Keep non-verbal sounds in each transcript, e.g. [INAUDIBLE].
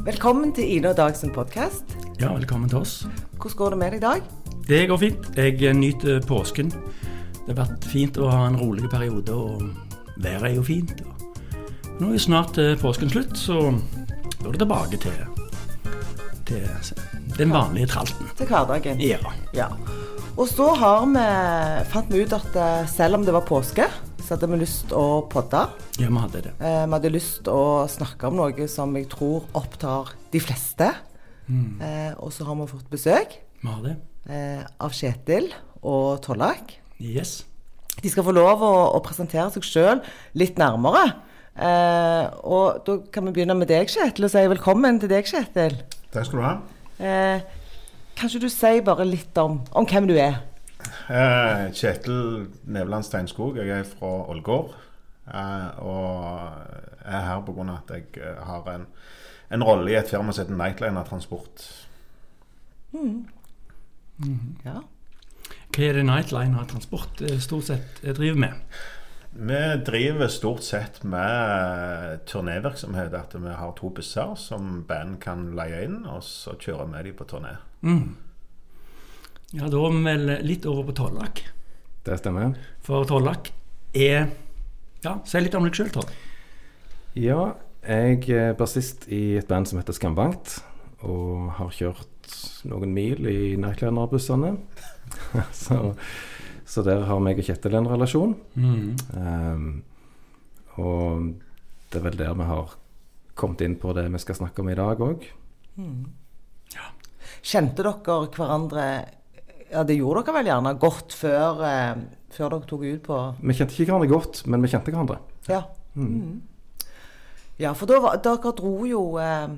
Velkommen til Ine og Dag sin podkast. Ja, velkommen til oss. Hvordan går det med deg i dag? Det går fint. Jeg nyter påsken. Det har vært fint å ha en rolig periode, og været er jo fint. Nå er snart eh, påsken slutt, så da er det tilbake til, til den vanlige tralten. Til hverdagen. Ja. Ja. Og så har vi, fant vi ut at eh, selv om det var påske, så hadde vi lyst å podde. ja, vi hadde det. Eh, Vi hadde lyst å snakke om noe som jeg tror opptar de fleste. Eh, og så har vi fått besøk Vi har det. eh, av Kjetil og Tollak. Yes. De skal få lov å, å presentere seg sjøl litt nærmere. Eh, og da kan vi begynne med deg, Kjetil, og si velkommen til deg, Kjetil. Takk skal du ha. Eh, kanskje du sier bare litt om, om hvem du er? Eh, Kjetil Nevland Steinskog. Jeg er fra Ålgård. Eh, og er her pga. at jeg eh, har en, en rolle i et firma som heter Nightliner Transport. Ja. Hva er det Nightliner Transport stort sett driver med? Vi driver stort sett med turnévirksomhet. At vi har to busser som band kan leie inn, og så kjører vi dem på turné. Mm. Ja, da er vi vel litt over på Tollak. Det stemmer. For Tollak er Ja, si litt om deg sjøl, Toll. Ja, jeg er bassist i et band som heter Skambankt, og har kjørt noen mil i Nightliner-bussene. [LAUGHS] så, så der har meg og Kjetil en relasjon. Mm. Um, og det er vel der vi har kommet inn på det vi skal snakke om i dag òg. Kjente dere hverandre Ja, det gjorde dere vel gjerne godt før, eh, før dere tok ut på Vi kjente ikke hverandre godt, men vi kjente hverandre. Ja. Mm. Ja, for da var, dere dro jo eh,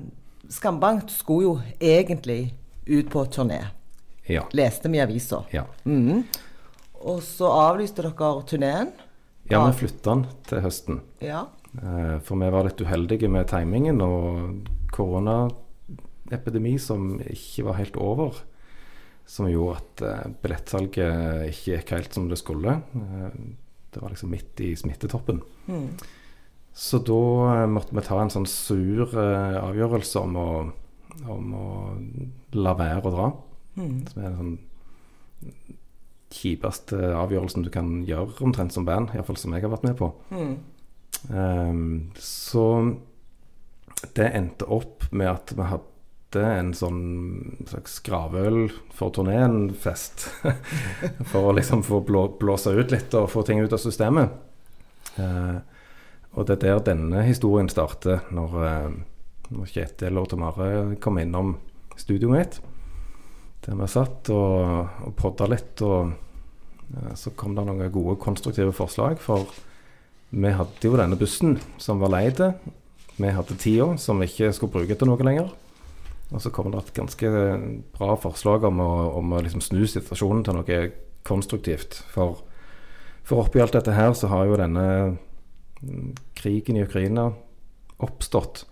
Skambank skulle jo egentlig ut på turné. Ja. Leste vi i avisa. Ja, Mm. Og så avlyste dere turneen. ja vi flytta den til høsten. Ja. Eh, For vi var litt uheldige med timingen og koronaepidemi som ikke var helt over. Som gjorde at eh, billettsalget ikke gikk helt som det skulle. Eh, Det var liksom midt i smittetoppen. Mm. Så da eh, måtte vi ta en sånn sur avgjørelse om å, om å la være å dra. Mm. Som er den sånn kjipeste avgjørelsen du kan gjøre omtrent som band. Iallfall som jeg har vært med på. Mm. Um, så det endte opp med at vi hadde en sånn slags gravøl for turneen-fest. [LAUGHS] for å liksom få blå, blåse ut litt og få ting ut av systemet. Eh, og det er der denne historien starter, når, eh, når Kjetil og Tomare kom innom studioet mitt. Der vi satt og, og podda litt, og eh, så kom det noen gode, konstruktive forslag. For vi hadde jo denne bussen som var leid. Vi hadde tida som vi ikke skulle bruke til noe lenger. Og så kommer det et ganske bra forslag om å, om å liksom snu situasjonen til noe konstruktivt. For, for oppi alt dette her så har jo denne mm, krigen i Ukraina oppstått.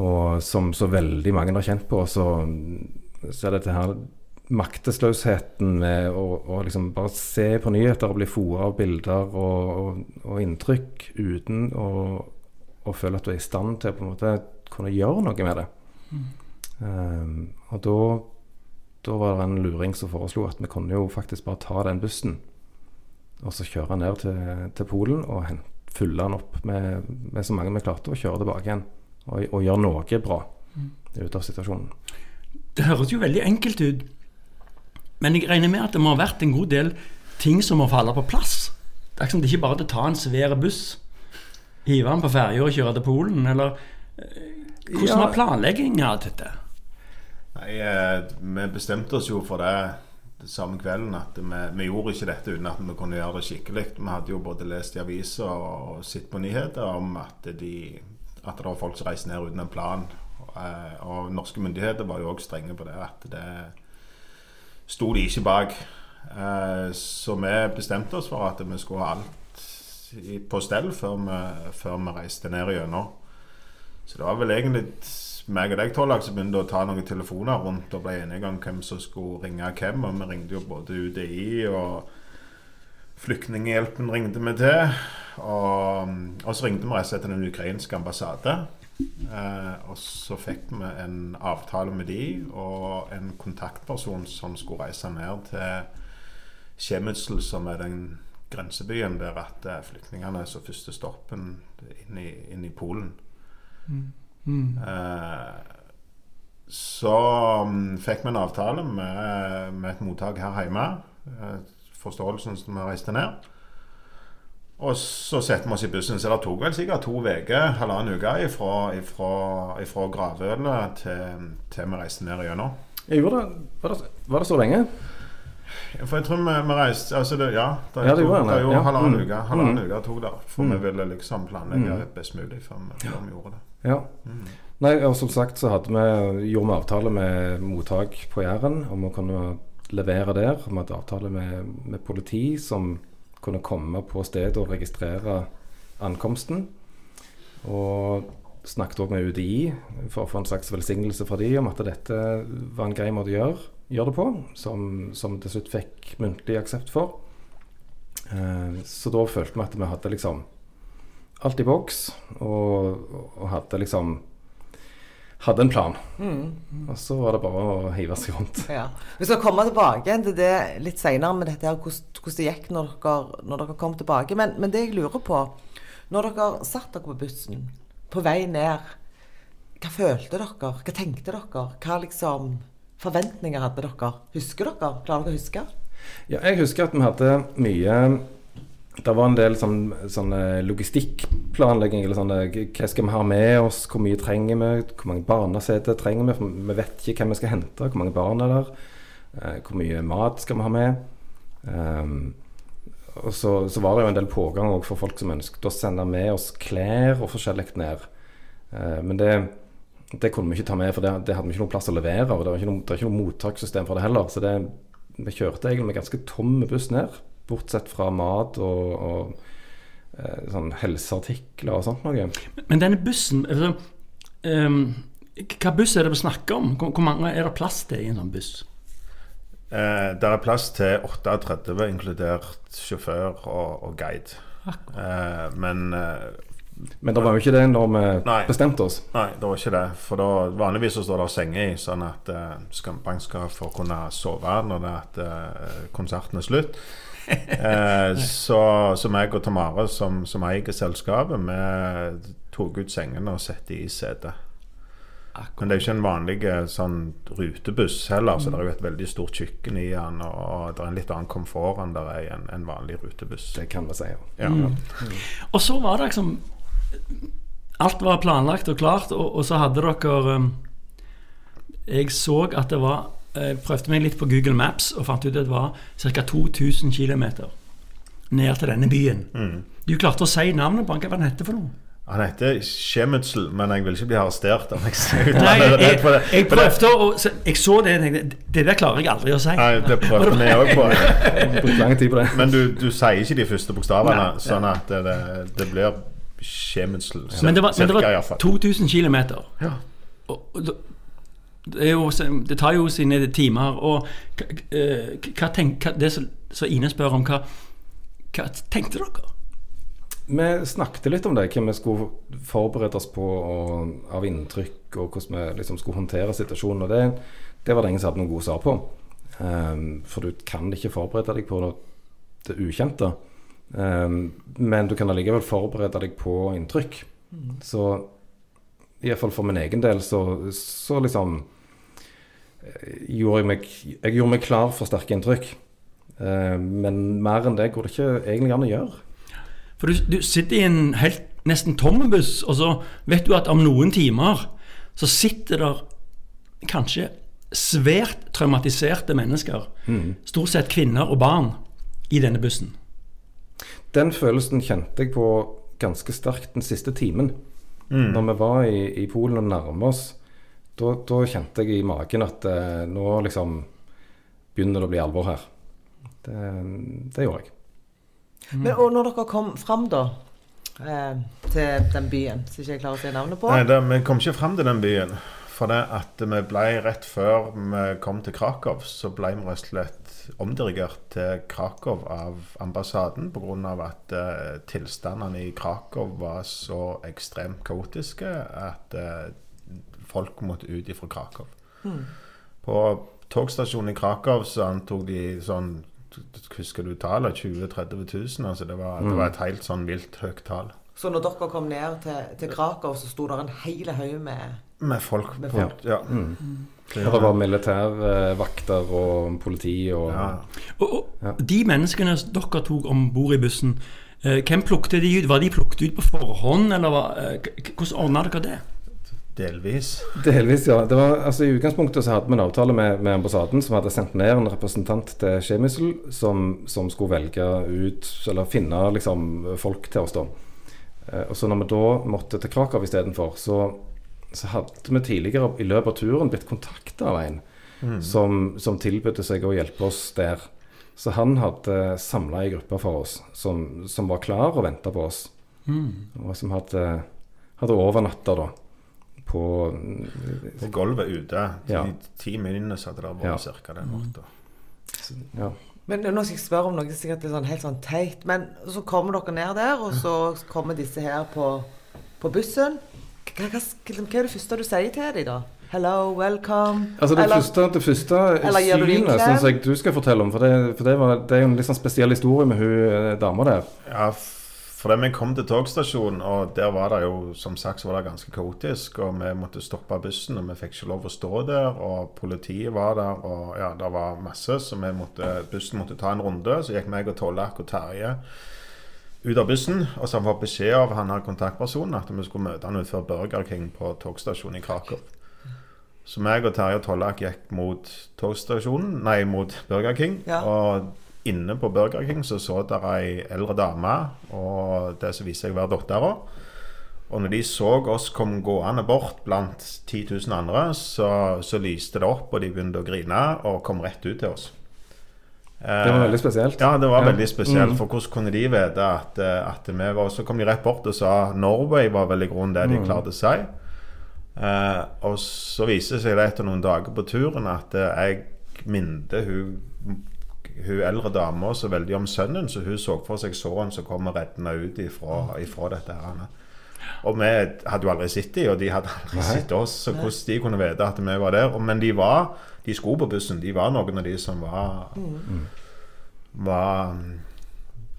Og som så veldig mange har kjent på, så, så er dette her maktesløsheten med å, å liksom bare se på nyheter og bli fora av bilder og, og, og inntrykk uten å, å føle at du er i stand til å på en måte kunne gjøre noe med det. Um, og da, da var det en luring som foreslo at vi kunne jo faktisk bare ta den bussen og så kjøre ned til, til Polen og fylle den opp med, med så mange vi klarte, og kjøre tilbake igjen. Og, og gjøre noe bra ut av situasjonen. Det høres jo veldig enkelt ut, men jeg regner med at det må ha vært en god del ting som må falle på plass. Det er ikke som det ikke bare er å ta en svær buss, hive den på ferja og kjøre til Polen, eller Hvordan Ja. var planleggingen av dette? Nei, eh, vi bestemte oss jo for det, samme kvelden at vi, vi gjorde ikke dette uten at vi kunne gjøre det skikkelig. Vi hadde jo både lest i aviser og sett på nyheter om at, de, at det var folk som reiste ned uten en plan. Eh, og norske myndigheter var jo òg strenge på det, at det sto de ikke bak. Eh, så vi bestemte oss for at vi skulle ha alt på stell før vi, før vi reiste ned igjennom. Så det var vel egentlig meg og deg, Tollak, som begynte å ta noen telefoner rundt og ble enige om hvem som skulle ringe hvem. Og vi ringte jo både UDI og Flyktninghjelpen ringte vi til. Og, og så ringte vi rett og slett til den ukrainske ambassade. Eh, og så fikk vi en avtale med de og en kontaktperson som skulle reise ned til Kjemytsel, som er den grensebyen der at eh, flyktningene er så første stoppen inn i, inn i Polen. Så mm, fikk vi en avtale med, med et mottak her hjemme. Eh, forståelsen som vi reiste ned. Og så setter vi oss i bussen. Så det tok vel sikkert to uker, halvannen uke, ifra gravølet til, til vi reiste ned igjennom. Gjorde det. Var, det. var det så lenge? For jeg tror vi, reiste altså det, Ja, det, Ja, det gjorde ja. halvannen uke. Halvannen uke tok det. For Mm. vi ville liksom planlegge Mm. best mulig før vi, vi gjorde det. Ja. Mm. Nei, og som sagt så vi, gjorde vi avtale med mottak på Jæren om å kunne levere der. Vi hadde avtale med, med politi som kunne komme på stedet og registrere ankomsten. Og snakket òg med UDI for å få en slags velsignelse fra de om at dette var en grei måte å gjøre, gjøre det på, som, som til slutt fikk muntlig aksept for. Eh, så da følte vi at vi hadde liksom alt i boks, og, og hadde liksom hadde en plan. Mm. Og så var det bare å hive seg rundt. Ja. Vi skal komme tilbake til det litt senere med dette her, hvordan det gikk når dere, når dere kom tilbake. Men, men det jeg lurer på, når dere satt dere på bussen på vei ned, hva følte dere? Hva tenkte dere? Hva liksom forventninger hadde dere? Husker dere? Klarer dere å huske? Ja, jeg husker at vi hadde mye Det var en del sånn, sånn eh, logistikkplanlegging. Eller sånn, eh, hva skal vi ha med oss? Hvor mye trenger vi? Hvor mange barneseter trenger vi? For vi vet ikke hvem vi skal hente. Hvor mange barn er der? Eh, hvor mye mat skal vi ha med? Um, og så, så var det jo en del pågang for folk som ønsket å sende med oss klær og forskjellig ned. Uh, men det, det kunne vi ikke ta med, for det, det hadde vi ikke noen plass å levere. Og det var ikke noe, det var ikke noe mottakssystem for det heller. Så det, vi kjørte egentlig med ganske tom buss ned, bortsett fra mat og, og eh, sånn helseartikler og sånt noe. Men denne bussen altså, um, Hva buss er det vi snakker om? Hvor, hvor mange er det plass til i en sånn buss? Eh, det er plass til 38, inkludert sjåfør og, og guide. Eh, men eh, Men det var jo ikke det når vi Nei. bestemte oss. Nei, det var ikke det. For da, vanligvis så står det senger i, sånn at uh, Skambank skal få kunne sove når det er at uh, konserten er slutt. uh, [LAUGHS] så, så meg og Tamare, som, som eier selskapet, vi tok ut sengene og satte i setet. Men det er jo ikke en vanlig sånn rutebuss heller, så det er jo et veldig stort kjøkken i den, og, og det er en litt annen komfort enn det er i en, en vanlig rutebuss. Det kan vi si. Ja. Ja. Og så var det liksom Alt var planlagt og klart, og, og så hadde dere um, Jeg så at det var Jeg prøvde meg litt på Google Maps og fant ut at det var ca. 2000 km ned til denne byen. Mm. Du klarte å si navnet på den. Hva den heter for noe? Han heter Skjemutzel, men jeg vil ikke bli arrestert om [LAUGHS] jeg Nei, jeg, jeg prøvde å så Jeg så det og tenkte Det der klarer jeg aldri å si. Nei, det prøvde vi òg på. [LAUGHS] Brukte lang tid på det. Men du, du sier ikke de første bokstavene, Nei, sånn at det, det blir Skjemutzel. Men det var, men det var 2000 km. Ja. Og, og, det, jo, det tar jo sine timer. Og hva, eh, hva tenk, det som Ine spør om, hva, hva tenkte dere? Vi snakket litt om det, hva vi skulle forberede oss på og, av inntrykk, og hvordan vi liksom skulle håndtere situasjonen. Og det, det var det ingen som hadde noen gode svar på. Um, for du kan ikke forberede deg på det ukjente. Ehm, men du kan allikevel forberede deg på inntrykk. Så iallfall for min egen del så, så liksom eh, gjorde jeg meg Jeg gjorde meg klar for sterke inntrykk. Ehm, men mer enn det går det ikke egentlig an å gjøre. For du, du sitter i en helt nesten tom buss, og så vet du at om noen timer så sitter der kanskje svært traumatiserte mennesker, stort sett kvinner og barn, i denne bussen. Den følelsen kjente jeg på ganske sterkt den siste timen. Når vi var i, i Polen og nærma oss, da, da kjente jeg i magen at eh, nå liksom begynner det å bli alvor her. Det, det gjorde jeg. Men, og når dere kom fram, da, eh, til den byen som ikke jeg klarer å si navnet på Nei, det, vi kom ikke fram til den byen. For det at vi ble rett før vi kom til Krakow, så ble vi rett og slett omdirigert til Krakow av ambassaden pga. at uh, tilstandene i Krakow var så ekstremt kaotiske at uh, folk måtte ut ifra Krakow. På togstasjonen i Krakow så antok de sånn Husker du tallet? 20 000-30 000? Altså det, var, det var et helt sånn vilt høyt tall. Så når dere kom ned til, til Krakow, så sto der en hel haug med Med folk. Med på, folk. ja. Og det var militærvakter og politi og ja. Og, og de menneskene dere tok om bord i bussen, eh, hvem plukket de ut? Var de plukket ut på forhånd, eller var, eh, hvordan ordna dere det? Delvis. Delvis, ja. Det var, altså, I utgangspunktet så hadde vi en avtale med, med ambassaden som hadde sendt ned en representant til Skjemissel som, som skulle velge ut, eller finne liksom, folk til oss. da. Eh, og så når vi da måtte til Krakow istedenfor, så, så hadde vi tidligere i løpet av turen blitt kontakta av en som, som tilbød seg å hjelpe oss der. Så han hadde samla ei gruppe for oss som, som var klar og venta på oss. Og som hadde, hadde overnatta da på På gulvet ute. De Ja. ti minuttene så hadde det vært Ja. cirka den natta. ja. Men nå skal jeg spørre om noe sikkert litt sånn, helt sånn teit. Men så kommer dere ned der, og så kommer disse her på, på bussen. Hva, hva, hva er det første du sier til dem, da? Hello, welcome? Altså det Eller- første, det første synet syns jeg du skal fortelle om. For det, for det, var, det er jo en litt sånn spesiell historie med hun eh, dama der. Ja, for da vi kom til togstasjonen, og der var det jo som sagt så var det ganske kaotisk. Og vi måtte stoppe bussen, og vi fikk ikke lov å stå der. Og politiet var der, og ja, det var masse, så vi måtte, bussen måtte ta en runde. Så gikk meg og Tollak og Terje ut av bussen, og så han fått beskjed av han her kontaktpersonen at vi skulle møte han utenfor Burger King på togstasjonen i Krakow. Så meg og Terje Tollak gikk mot togstasjonen, nei, mot Burger King. Ja. Og inne på Burger King så så der ei eldre dame, og det som viste seg å være dattera. Og når de så oss komme gående bort blant 10 000 andre, så, så lyste det opp, og de begynte å grine og kom rett ut til oss. Det var veldig spesielt. Ja, det var Ja. veldig spesielt. Mm. For hvordan kunne de vite at, eh, at vi var Så kom de rett bort og sa Norway var vel i grunnen det de Mm. klarte å si. Eh, og så viser det seg det etter noen dager på turen at eh, jeg minte hun, hun eldre dama så veldig om sønnen, så hun så for seg sønnen som kom reddende ut ifra, ifra dette. her. Og vi hadde jo aldri sett dem, og de hadde aldri sett oss. Så hvordan de kunne vite at vi var der. Men de var De skulle på bussen. De var noen av de som var var,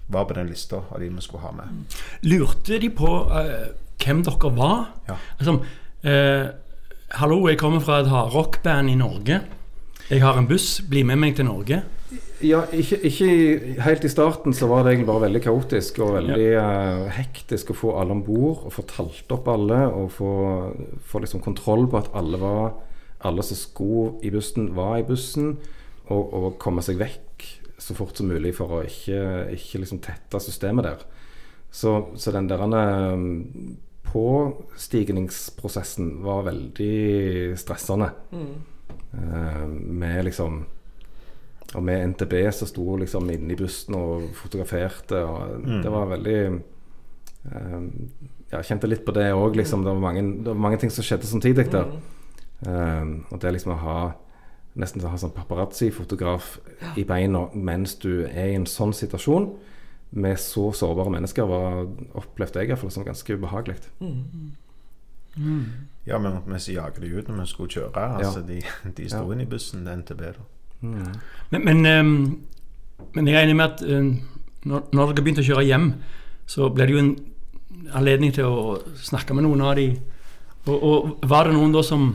var på den lista av de vi skulle ha med. Lurte de på uh, hvem dere var? Ja. Altså, uh, hallo, jeg kommer fra et hardrockband i Norge. Jeg har en buss, bli med meg til Norge. Ja, ikke, ikke helt i starten så var det egentlig bare veldig kaotisk og veldig eh, hektisk å få alle om bord og få talt opp alle og få, få liksom kontroll på at alle var alle som skulle i bussen, var i bussen, og, og komme seg vekk så fort som mulig for å ikke, ikke liksom tette systemet der. Så, så den der um, påstigningsprosessen var veldig stressende. Eh, med liksom og med NTB som sto liksom inne i bussen og fotograferte. Og Det var veldig eh, Jeg kjente litt på det òg. Liksom. Det, var mange- det var mange ting som skjedde samtidig der. Eh, og det liksom å ha nesten å ha sånn paparazzi-fotograf i beina mens du er i en sånn situasjon med så sårbare mennesker, var, opplevde jeg i hvert fall som ganske ubehagelig. Ja, men vi jaget de ut når vi skulle kjøre. Altså, de, de sto Ja. inne i bussen, NTB. da. Men, men, um, men jeg regner med at eh, når, når dere begynte å kjøre hjem, så ble det jo en anledning til å snakke med noen av de. Og, og var det noen da som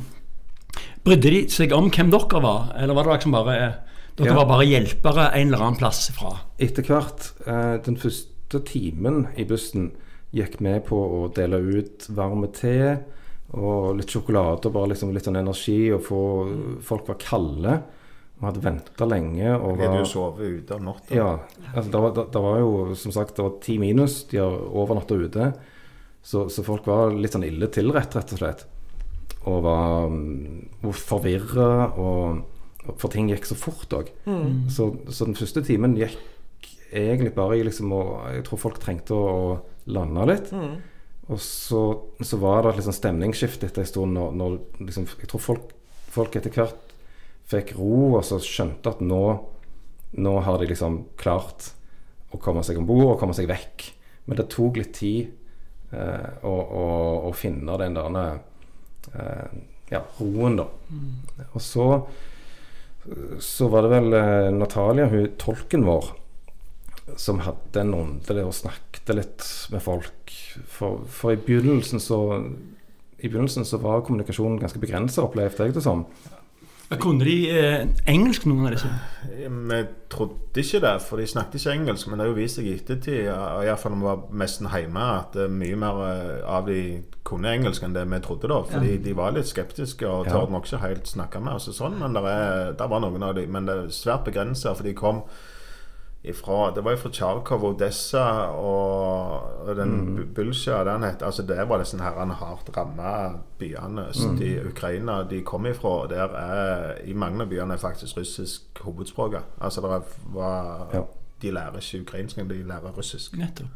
Brydde de seg om hvem dere var, eller var det liksom bare Dere Ja. var bare hjelpere en eller annen plass fra? Etter hvert, eh, den første timen i bussen, gikk med på å dele ut varme te og litt sjokolade og bare liksom litt sånn energi. Og få Folk var kalde og hadde venta lenge. Og var, jo sovet ute om natta. ja, altså det, var, det, det var jo som sagt det var ti minus. De har overnatta ute. Så, så folk var litt sånn ille tilrett, rett og slett. Og var mm, forvirra, og, for ting gikk så fort òg. Så, så den første timen gikk egentlig bare i liksom å Jeg tror folk trengte å, lande litt. Og så, så var det et liksom stemningsskifte etter en stund når, når liksom, Jeg tror folk, folk etter hvert fikk ro og så skjønte at nå, nå har de liksom klart å komme seg om bord og komme seg vekk. Men det tok litt tid eh, å, å, å finne den der ja, roen, da. Og så så var det vel eh, Natalia, hun tolken vår, som hadde en ånde og snakket litt med folk. For, for i begynnelsen så i begynnelsen så var kommunikasjonen ganske begrensa, opplevde jeg det som. Kunne de eh, engelsk, noen av disse? Vi trodde ikke det, for de snakket ikke engelsk. Men det har jo vist seg i ettertid, iallfall når vi var nesten hjemme, at eh, mye mer eh, av de kunne engelsk enn det vi trodde. da Fordi Ja. de var litt skeptiske og torde nok ikke helt snakke med oss. og sånn Men det, er, det var noen av de Men det er svært begrensa, for de kom ifra Det var jo fra Tsjarkov, Odessa og, og den mm. Bulsja den het Altså Det var disse her hardt ramma byene øst i Ukraina de kom ifra. og Der er i mange av byene faktisk russisk hovedspråket. Altså det er, var, Ja. De lærer ikke ukrainsk, de lærer russisk. Nettopp.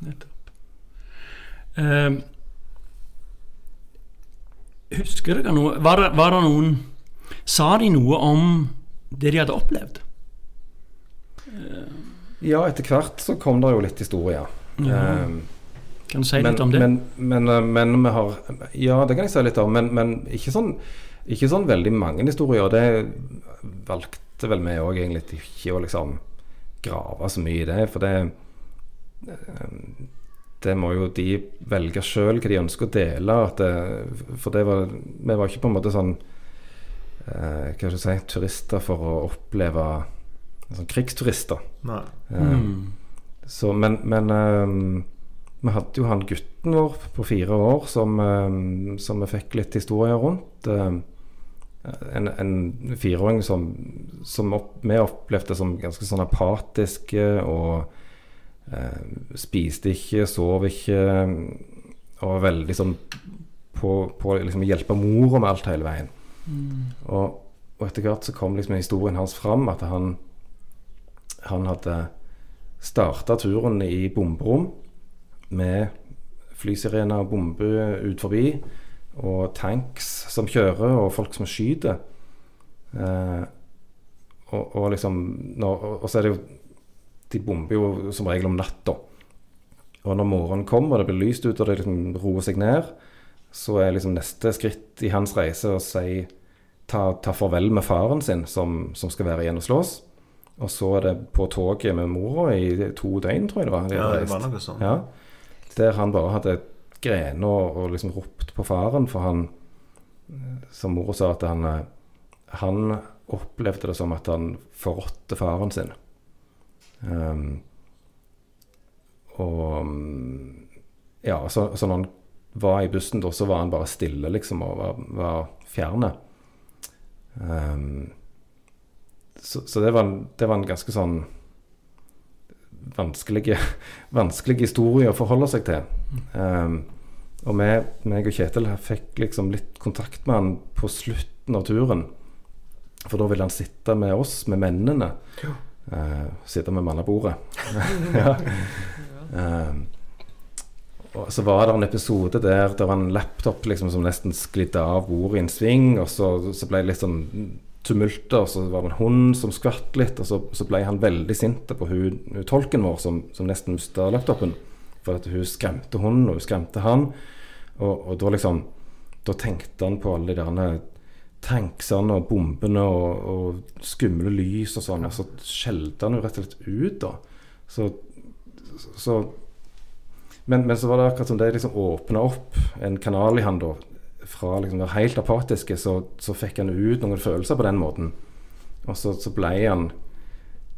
Nettopp. Um, husker dere noe var var det noen Sa de noe om det de hadde opplevd? Ja, etter hvert så kom det jo litt historie. Ja. Eh, Kan du si men, litt om det? Men, men, eh, men vi har Ja, det kan jeg si litt om. Men, men ikke, sånn, ikke sånn veldig mange historier. Det valgte vel vi òg egentlig ikke å liksom grave så mye i det. For det eh, Det må jo de velge sjøl hva de ønsker å dele. Det, for det var Vi var ikke på en måte sånn eh, Hva skal jeg si Turister for å oppleve Sånn krigsturister. Nei. Eh, Mm. så, men men ehm, vi hadde jo han gutten vår på fire år som, ehm, som vi fikk litt historier rundt. En, en fireåring som, som opp, vi opplevde som ganske sånn apatisk og eh, spiste ikke, sov ikke og var veldig sånn på, på liksom å hjelpe mora med alt hele veien. Og, og etter hvert så kom liksom historien hans fram at han han hadde starta turen i bomberom med flysirener og bombe ut forbi, og tanks som kjører, og folk som skyter. Eh, og, og liksom når, Og så er det jo De bomber jo som regel om natta. Og når morgenen kommer og det blir lyst ut, og det liksom roer seg ned, så er liksom neste skritt i hans reise å si ta, ta farvel med faren sin, som, som skal være igjen hos oss. Og så er det på toget med mora i to døgn, tror jeg det var. de Ja, det var noe sånt. Ja, der han bare hadde grene og, og liksom ropt på faren, for han Som mora sa, at han Han opplevde det som at han forrådte faren sin. Um, og Ja, så, så når han var i bussen, da, så var han bare stille, liksom, og var, var fjerne. Um, så, så det, var en, det var en ganske sånn vanskelig, [LAUGHS] vanskelig historie å forholde seg til. Um, og vi, meg og Kjetil fikk liksom litt kontakt med han på slutten av turen. For da ville han sitte med oss, med mennene. Uh, sitte med mannebordet. [LAUGHS] ja. Um, og så var det en episode der det var en laptop liksom, som nesten sklidde av bordet i en sving, og så, så ble det litt sånn tumulter, og så var det en hund som skvatt litt, og så, så ble han veldig sint på hun, hun tolken vår som, som nesten mista laptopen. For at hun skremte hunden, og hun skremte han. Og, og da liksom Da tenkte han på alle de der tanksene og bombene og, og skumle lys og sånn, og så skjelte han jo rett og slett ut, da. Så, så men, men så var det akkurat som det liksom åpna opp en kanal i han da. Fra liksom være helt apatiske, så, så fikk han ut noen følelser på den måten. Og så, så ble han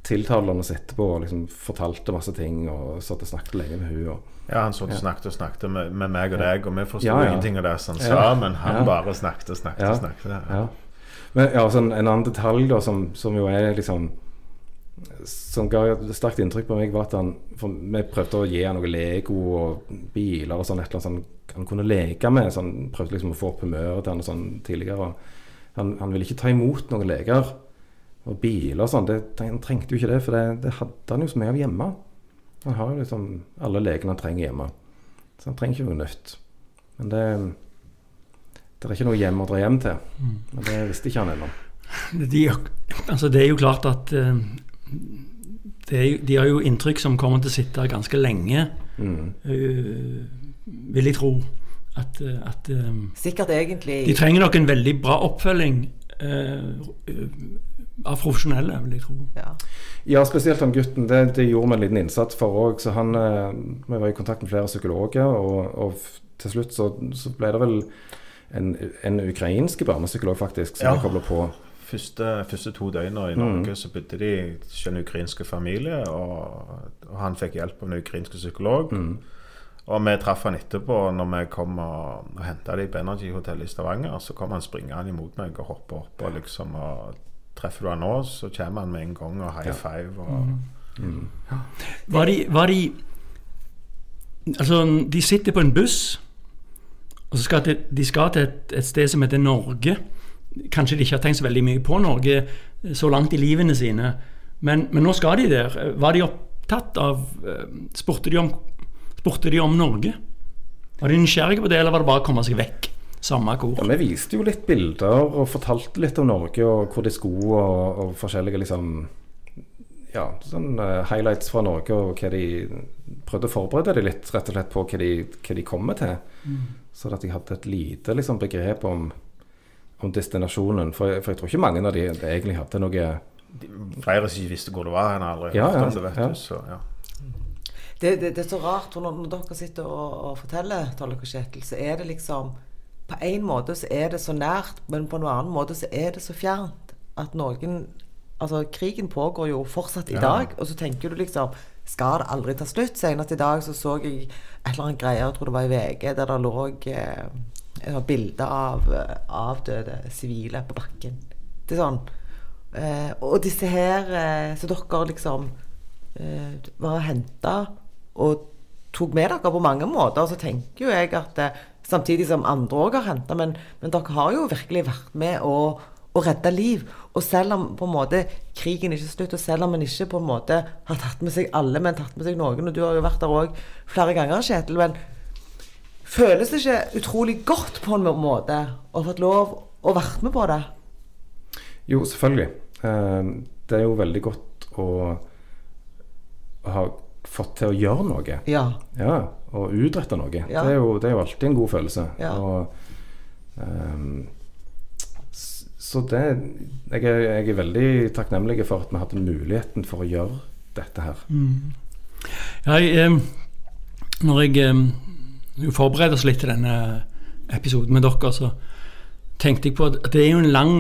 tiltalende etterpå og liksom fortalte masse ting og satt og snakket lenge med og Ja, han satt og snakket og snakket med, med meg og deg, og vi forsto Ja, ja. ingenting av det som han sa, men han bare snakket og snakket Ja. og snakket. Ja. Men ja, sånn, en annen detalj da som, som jo er liksom Som ga et sterkt inntrykk på meg, var at han For vi prøvde å gi han noe Lego og biler og sånn, et eller annet sånn han kunne leke med. Så han prøvde liksom å få opp humøret til han sånn tidligere. Han, han ville ikke ta imot noen leker. Og biler og sånn. Han trengte jo ikke det, for det, det hadde han jo så mye av hjemme. Han har jo liksom alle lekene han trenger hjemme. Så han trenger ikke noe nytt. Men det, det er ikke noe hjem å dra hjem til. Men det visste ikke han ennå. [LAUGHS] De, altså det er jo klart at eh, det er, de har jo inntrykk som kommer til å sitte ganske lenge, Mm. eh, vil jeg tro. At, eh, at eh, Sikkert egentlig de trenger nok en veldig bra oppfølging eh, av profesjonelle, vil jeg tro. ja. Ja, spesielt han gutten. Det, det gjorde vi en liten innsats for òg. Så han eh, Vi var i kontakt med flere psykologer, og, og til slutt så, så ble det vel en, en ukrainsk barnepsykolog, faktisk, som Ja. kobla på. Første, første to døgna i Norge så bodde de hos en ukrainsk familie, og, og han fikk hjelp av en ukrainsk psykolog. Og vi traff han etterpå når vi kom og, og henta dem på Energy Hotel i Stavanger. Så kom han springende imot meg og hoppa opp og liksom og Treffer du han nå, så kommer han med en gang og high five. Og, Var de, var de Altså, de sitter på en buss, og så skal de, de skal til et, et sted som heter Norge. Kanskje de ikke har tenkt så veldig mye på Norge så langt i livene sine, men, men nå skal de der. Var de opptatt av eh, Spurte de om, spurte de om Norge? Var de nysgjerrige på det, eller var det bare å komme seg vekk? Samme kor. Ja, Vi viste jo litt bilder og fortalte litt om Norge og hvor de skulle, og, og forskjellige liksom Ja, sånn eh, highlights fra Norge og hva de Prøvde å forberede dem litt rett og slett på hva de, hva de kommer til. Så at de hadde et lite liksom, begrep om, om destinasjonen. For, jeg- for jeg tror ikke mange av de egentlig hadde noe flere som ikke visste hvor det var. En har aldri Ja, hørt om det, vet ja. du. Så, ja. Det, det, det er så rart, for når, når dere sitter og, og forteller, Tollek og Kjetil, så er det liksom På en måte så er det så nært, men på en annen måte så er det så fjernt at noen Altså, krigen pågår jo fortsatt i Ja. dag, og så tenker du liksom Skal det aldri ta slutt? Senest i dag så så jeg et eller annet greie, jeg tror det var i VG, der det lå eh, bilder av avdøde sivile på bakken. Det er sånn eh, Og disse her eh, Så dere liksom eh, var henta og tok med dere på mange måter. Så tenker jo jeg at eh, samtidig som andre òg har henta, men, men dere har jo virkelig vært med å, å redde liv. Og selv om på en måte krigen ikke er slutt, og selv om en ikke på en måte har tatt med seg alle, men tatt med seg noen, og du har jo vært der òg flere ganger, Kjetil, men føles det ikke utrolig godt på en måte å ha fått lov å være med på det? Jo, selvfølgelig. Eh, det er jo veldig godt å ha fått til å gjøre noe. Ja. Ja, og utrette noe. Ja. Det, er jo, det er jo alltid en god følelse. Ja. Og, um, så det jeg er, jeg er veldig takknemlig for at vi hadde muligheten for å gjøre dette her. Ja, jeg, eh, når jeg eh, forbereder oss litt til denne episoden med dere, så tenkte jeg på at det er jo en lang,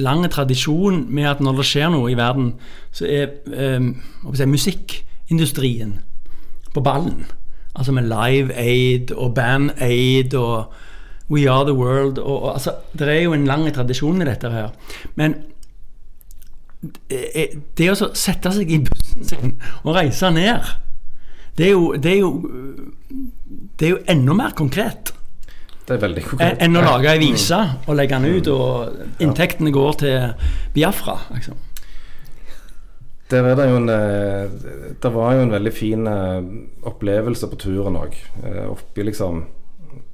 lang tradisjon med at når det skjer noe i verden, så er eh, skal musikkindustrien på ballen. Altså med Live Aid og Band Aid og We Are The World. Og, og, altså, det er jo en lang tradisjon i dette her. Men det, det å sette seg i bussen sin og reise ned, det er jo, det er jo, det er jo enda mer konkret Det er veldig konkret. enn å lage ei vise og legge den ut, og inntektene går til Biafra. Liksom. Der var, det jo en eh, Det var jo en veldig fin eh, opplevelse på turen òg. Oppi liksom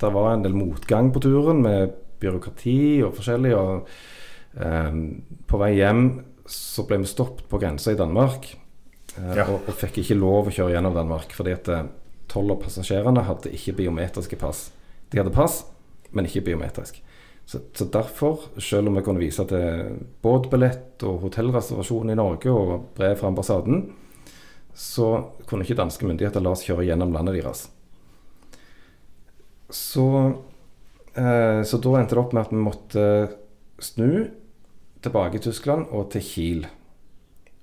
Det var en del motgang på turen med byråkrati og forskjellig. Og eh, på vei hjem så ble vi stoppet på grensa i Danmark. eh, Ja. og, og fikk ikke lov å kjøre gjennom Danmark fordi at eh, tolv av passasjerene hadde ikke biometriske pass. De hadde pass, men ikke biometrisk. Så, så derfor, selv om vi kunne vise til båtbillett og hotellreservasjon i Norge og brev fra ambassaden, så kunne ikke danske myndigheter la oss kjøre gjennom landet deres. Så, eh, så da endte det opp med at vi måtte snu tilbake i Tyskland og til Kiel.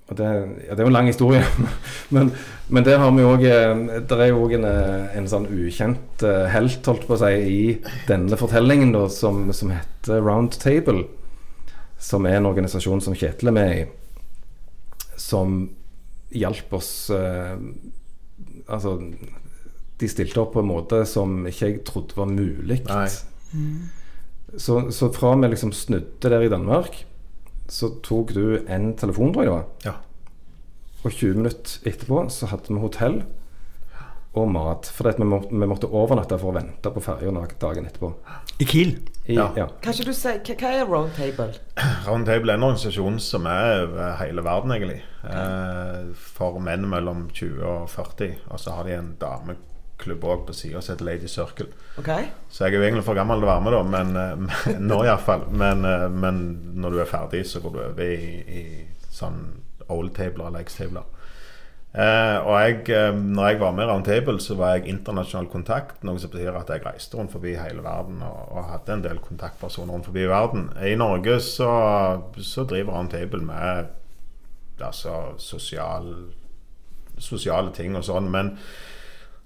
Og det, ja, det er jo en lang historie, [LAUGHS] men, men der har vi òg Det er jo òg en, eh, en sånn ukjent eh, helt, holdt på å si, i denne fortellingen, da, som, som heter Round Table. Som er en organisasjon som Kjetil er med i. Som hjalp oss eh, Altså, de stilte opp på en måte som ikke jeg trodde var mulig. Mm. Så, så fra vi liksom snudde der i Danmark, så tok du en telefon, tror jeg det var. Ja. Og 20 minutter etterpå så hadde vi hotell og mat. For vi, må, vi måtte overnatte for å vente på ferja dagen etterpå. I Kiel. I, Ja. ja. Kan ikke du si, hva, hva er Round Table? Roundtable er en organisasjon som er over hele verden, egentlig. Eh, for menn mellom 20 og 40. Og så har de en dameklubb òg på sida som heter Lady Circle. Okay. Så jeg er jo egentlig for gammel til å være med, da, men, eh, [LAUGHS] men nå iallfall. Men, eh, men når du er ferdig, så går du over i, i sånn old-tabler, legs-tabler. Eh, og jeg, eh, når jeg var med i Roundtable, så var jeg internasjonal kontakt. Noe som betyr at jeg reiste rundt forbi hele verden og, og hadde en del kontaktpersoner rundt forbi verden. I Norge så, så driver Roundtable med altså, sosial, sosiale ting og sånn. Men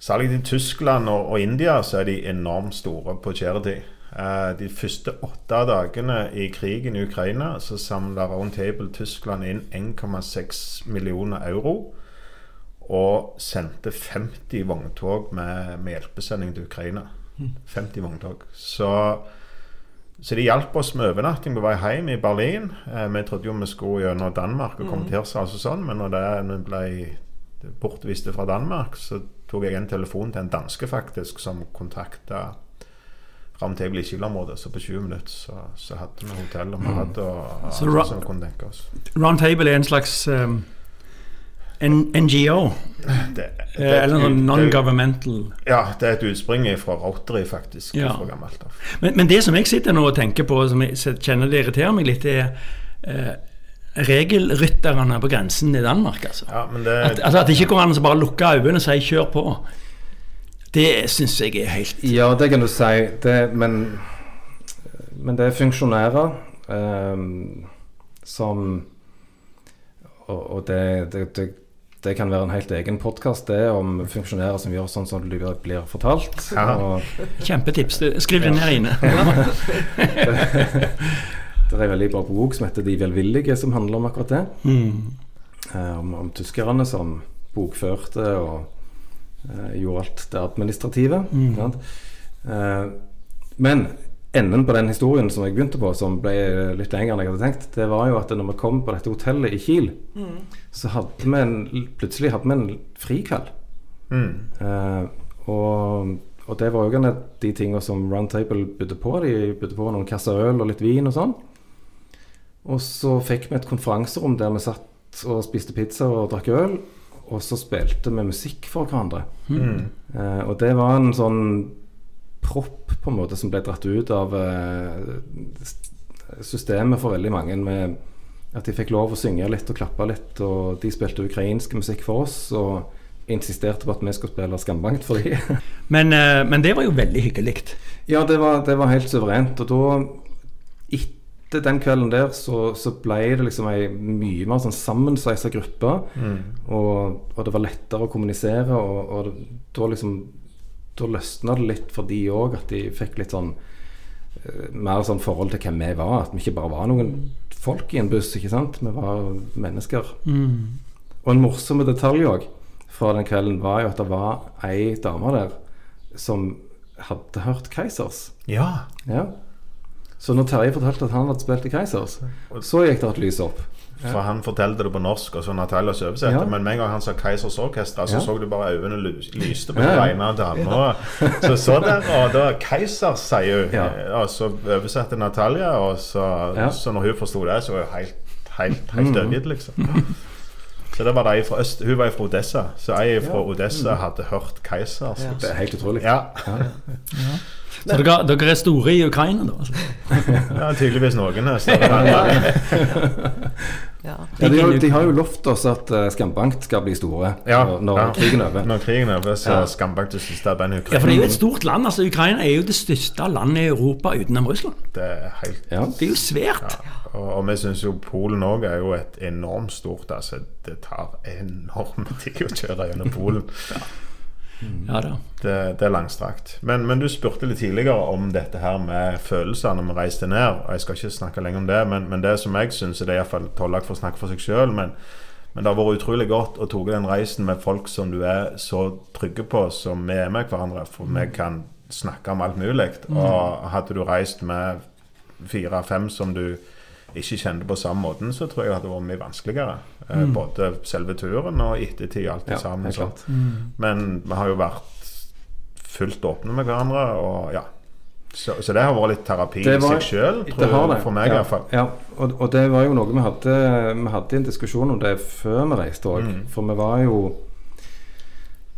særlig i Tyskland og, og India så er de enormt store på charity. Eh, de første åtte dagene i krigen i Ukraina så samla Roundtable Tyskland inn 1,6 millioner euro og sendte 50 vogntog med, med hjelpesending til Ukraina. 50 vogntog. Så, så de hjalp oss med overnatting på vei hjem i Berlin. Eh, vi trodde jo vi skulle gjennom Danmark og komme til oss, altså sånn, men når det, når vi ble bortviste fra Danmark, så tok jeg en telefon til en danske faktisk som kontakta Roundtable i Kiel-området. Så på 20 minutter så, så hadde vi hotell og mat og alt Så som vi kunne tenke oss. Roundtable er en slags um, en NGO, Det, det eller noe non-governmental Ja, det er et utspring fra Rotary, faktisk. Ja. Fra gammelt men, men det som jeg sitter nå og tenker på, som jeg kjenner det irriterer meg litt, er eh, regelrytterne på grensen i Danmark, altså. Ja, men det, At, altså at det ikke går an å bare lukke øynene og si 'kjør på'. Det syns jeg er helt Ja, det kan du si. Det, men, men det er funksjonærer ehm, som Og, og det, det, det, det kan være en helt egen podkast, det, om funksjonærer som gjør sånn som det blir fortalt. Ja. Og kjempetips. Skriv det ned inne. [LAUGHS] [LAUGHS] det er en veldig bra bok som heter 'De velvillige', som handler om akkurat det. Mm. Eh, om, om tyskerne som bokførte og eh, gjorde alt det administrative. Mm. Sant? Eh, men enden på den historien som jeg begynte på, som ble litt lengre enn jeg hadde tenkt, det var jo at når vi kom på dette hotellet i Kiel, så hadde vi en, plutselig hadde vi en frikveld. mm, Eh, og, og det var jo en av de tingene som Roundtable bydde på. De bydde på noen kasser øl og litt vin og sånn. Og så fikk vi et konferanserom der vi satt og spiste pizza og drakk øl. Og så spilte vi musikk for hverandre. mm. Eh, og det var en sånn propp på en måte som ble dratt ut av eh, systemet for veldig mange. Med at de fikk lov å synge litt og klappe litt. Og de spilte ukrainsk musikk for oss. Og insisterte på at vi skulle spille skambankt for dem. [LAUGHS] Men, eh, men det var jo veldig hyggelig. ja, det var, det var helt suverent. Og da, etter den kvelden der, så, så ble det liksom ei mye mer sånn sammensveisa gruppe. Og, og det var lettere å kommunisere, og, og da liksom Da løsna det litt for de òg, at de fikk litt sånn eh, mer sånn forhold til hvem vi var. At vi ikke bare var noen folk i en buss, ikke sant. Vi var mennesker. Mm. Og en morsom detalj òg fra den kvelden var jo at det var ei dame der som hadde hørt Keisers. Ja. Ja. Så når Terje fortalte at han hadde spilt i Keisers, så gikk det et lys opp. For han fortalte det på norsk, og så Natalias oversatte. Ja. Men med en gang han sa Keisers Orkester, så Ja. så du bare øynene lys- lyste på Ja, vegne av dama. Så så der, og da Keisers, sier hun. Ja. Og så oversatte Natalia, og så, så når hun forsto det, så var hun helt, helt, helt Mhm. overgitt, liksom. [LAUGHS] Så det var de fra øst. Hun var fra Odessa, så jeg fra Odessa hadde hørt Keiser. Ja. Det er helt utrolig. Ja. Så dere, dere er store i Ukraina, da? Altså. ja, tydeligvis noen. [LAUGHS] enn andre. [LAUGHS] Ja. Ja, de, har, de har jo lovt oss at uh, Skambankt skal bli store Ja, når, når ja. krigen er over. Når krigen er over, så Ja. Skambakk det siste bandet Ja, for det er jo et stort land. altså Ukraina er jo det største landet i Europa utenom Russland. Det er helt Ja. Det er jo svært. Og, og vi syns jo Polen òg er jo et enormt stort altså Det tar enorme [LAUGHS] tid å kjøre gjennom Polen. Ja da. Det, det er langstrakt. Men, men du spurte litt tidligere om dette her med følelser når vi reiste ned. Og jeg skal ikke snakke lenger om det, men, men det som jeg syns Det er iallfall Tollak for å snakke for seg sjøl, men, men det har vært utrolig godt å ta den reisen med folk som du er så trygge på som vi er med hverandre. For vi kan snakke om alt mulig. Og hadde du reist med fire-fem som du ikke kjente på samme måten, så tror jeg det hadde vært mye vanskeligere. Eh, Mm. Både selve turen og ettertid, alt Ja, sammen. Mm. Men vi har jo vært fullt åpne med hverandre, og ja. Så, så det har vært litt terapi Det var- i seg sjøl, Det for meg ja, i hvert fall. Ja, og, og det var jo noe vi hadde Vi hadde en diskusjon om det før vi reiste òg. Mm. For vi var jo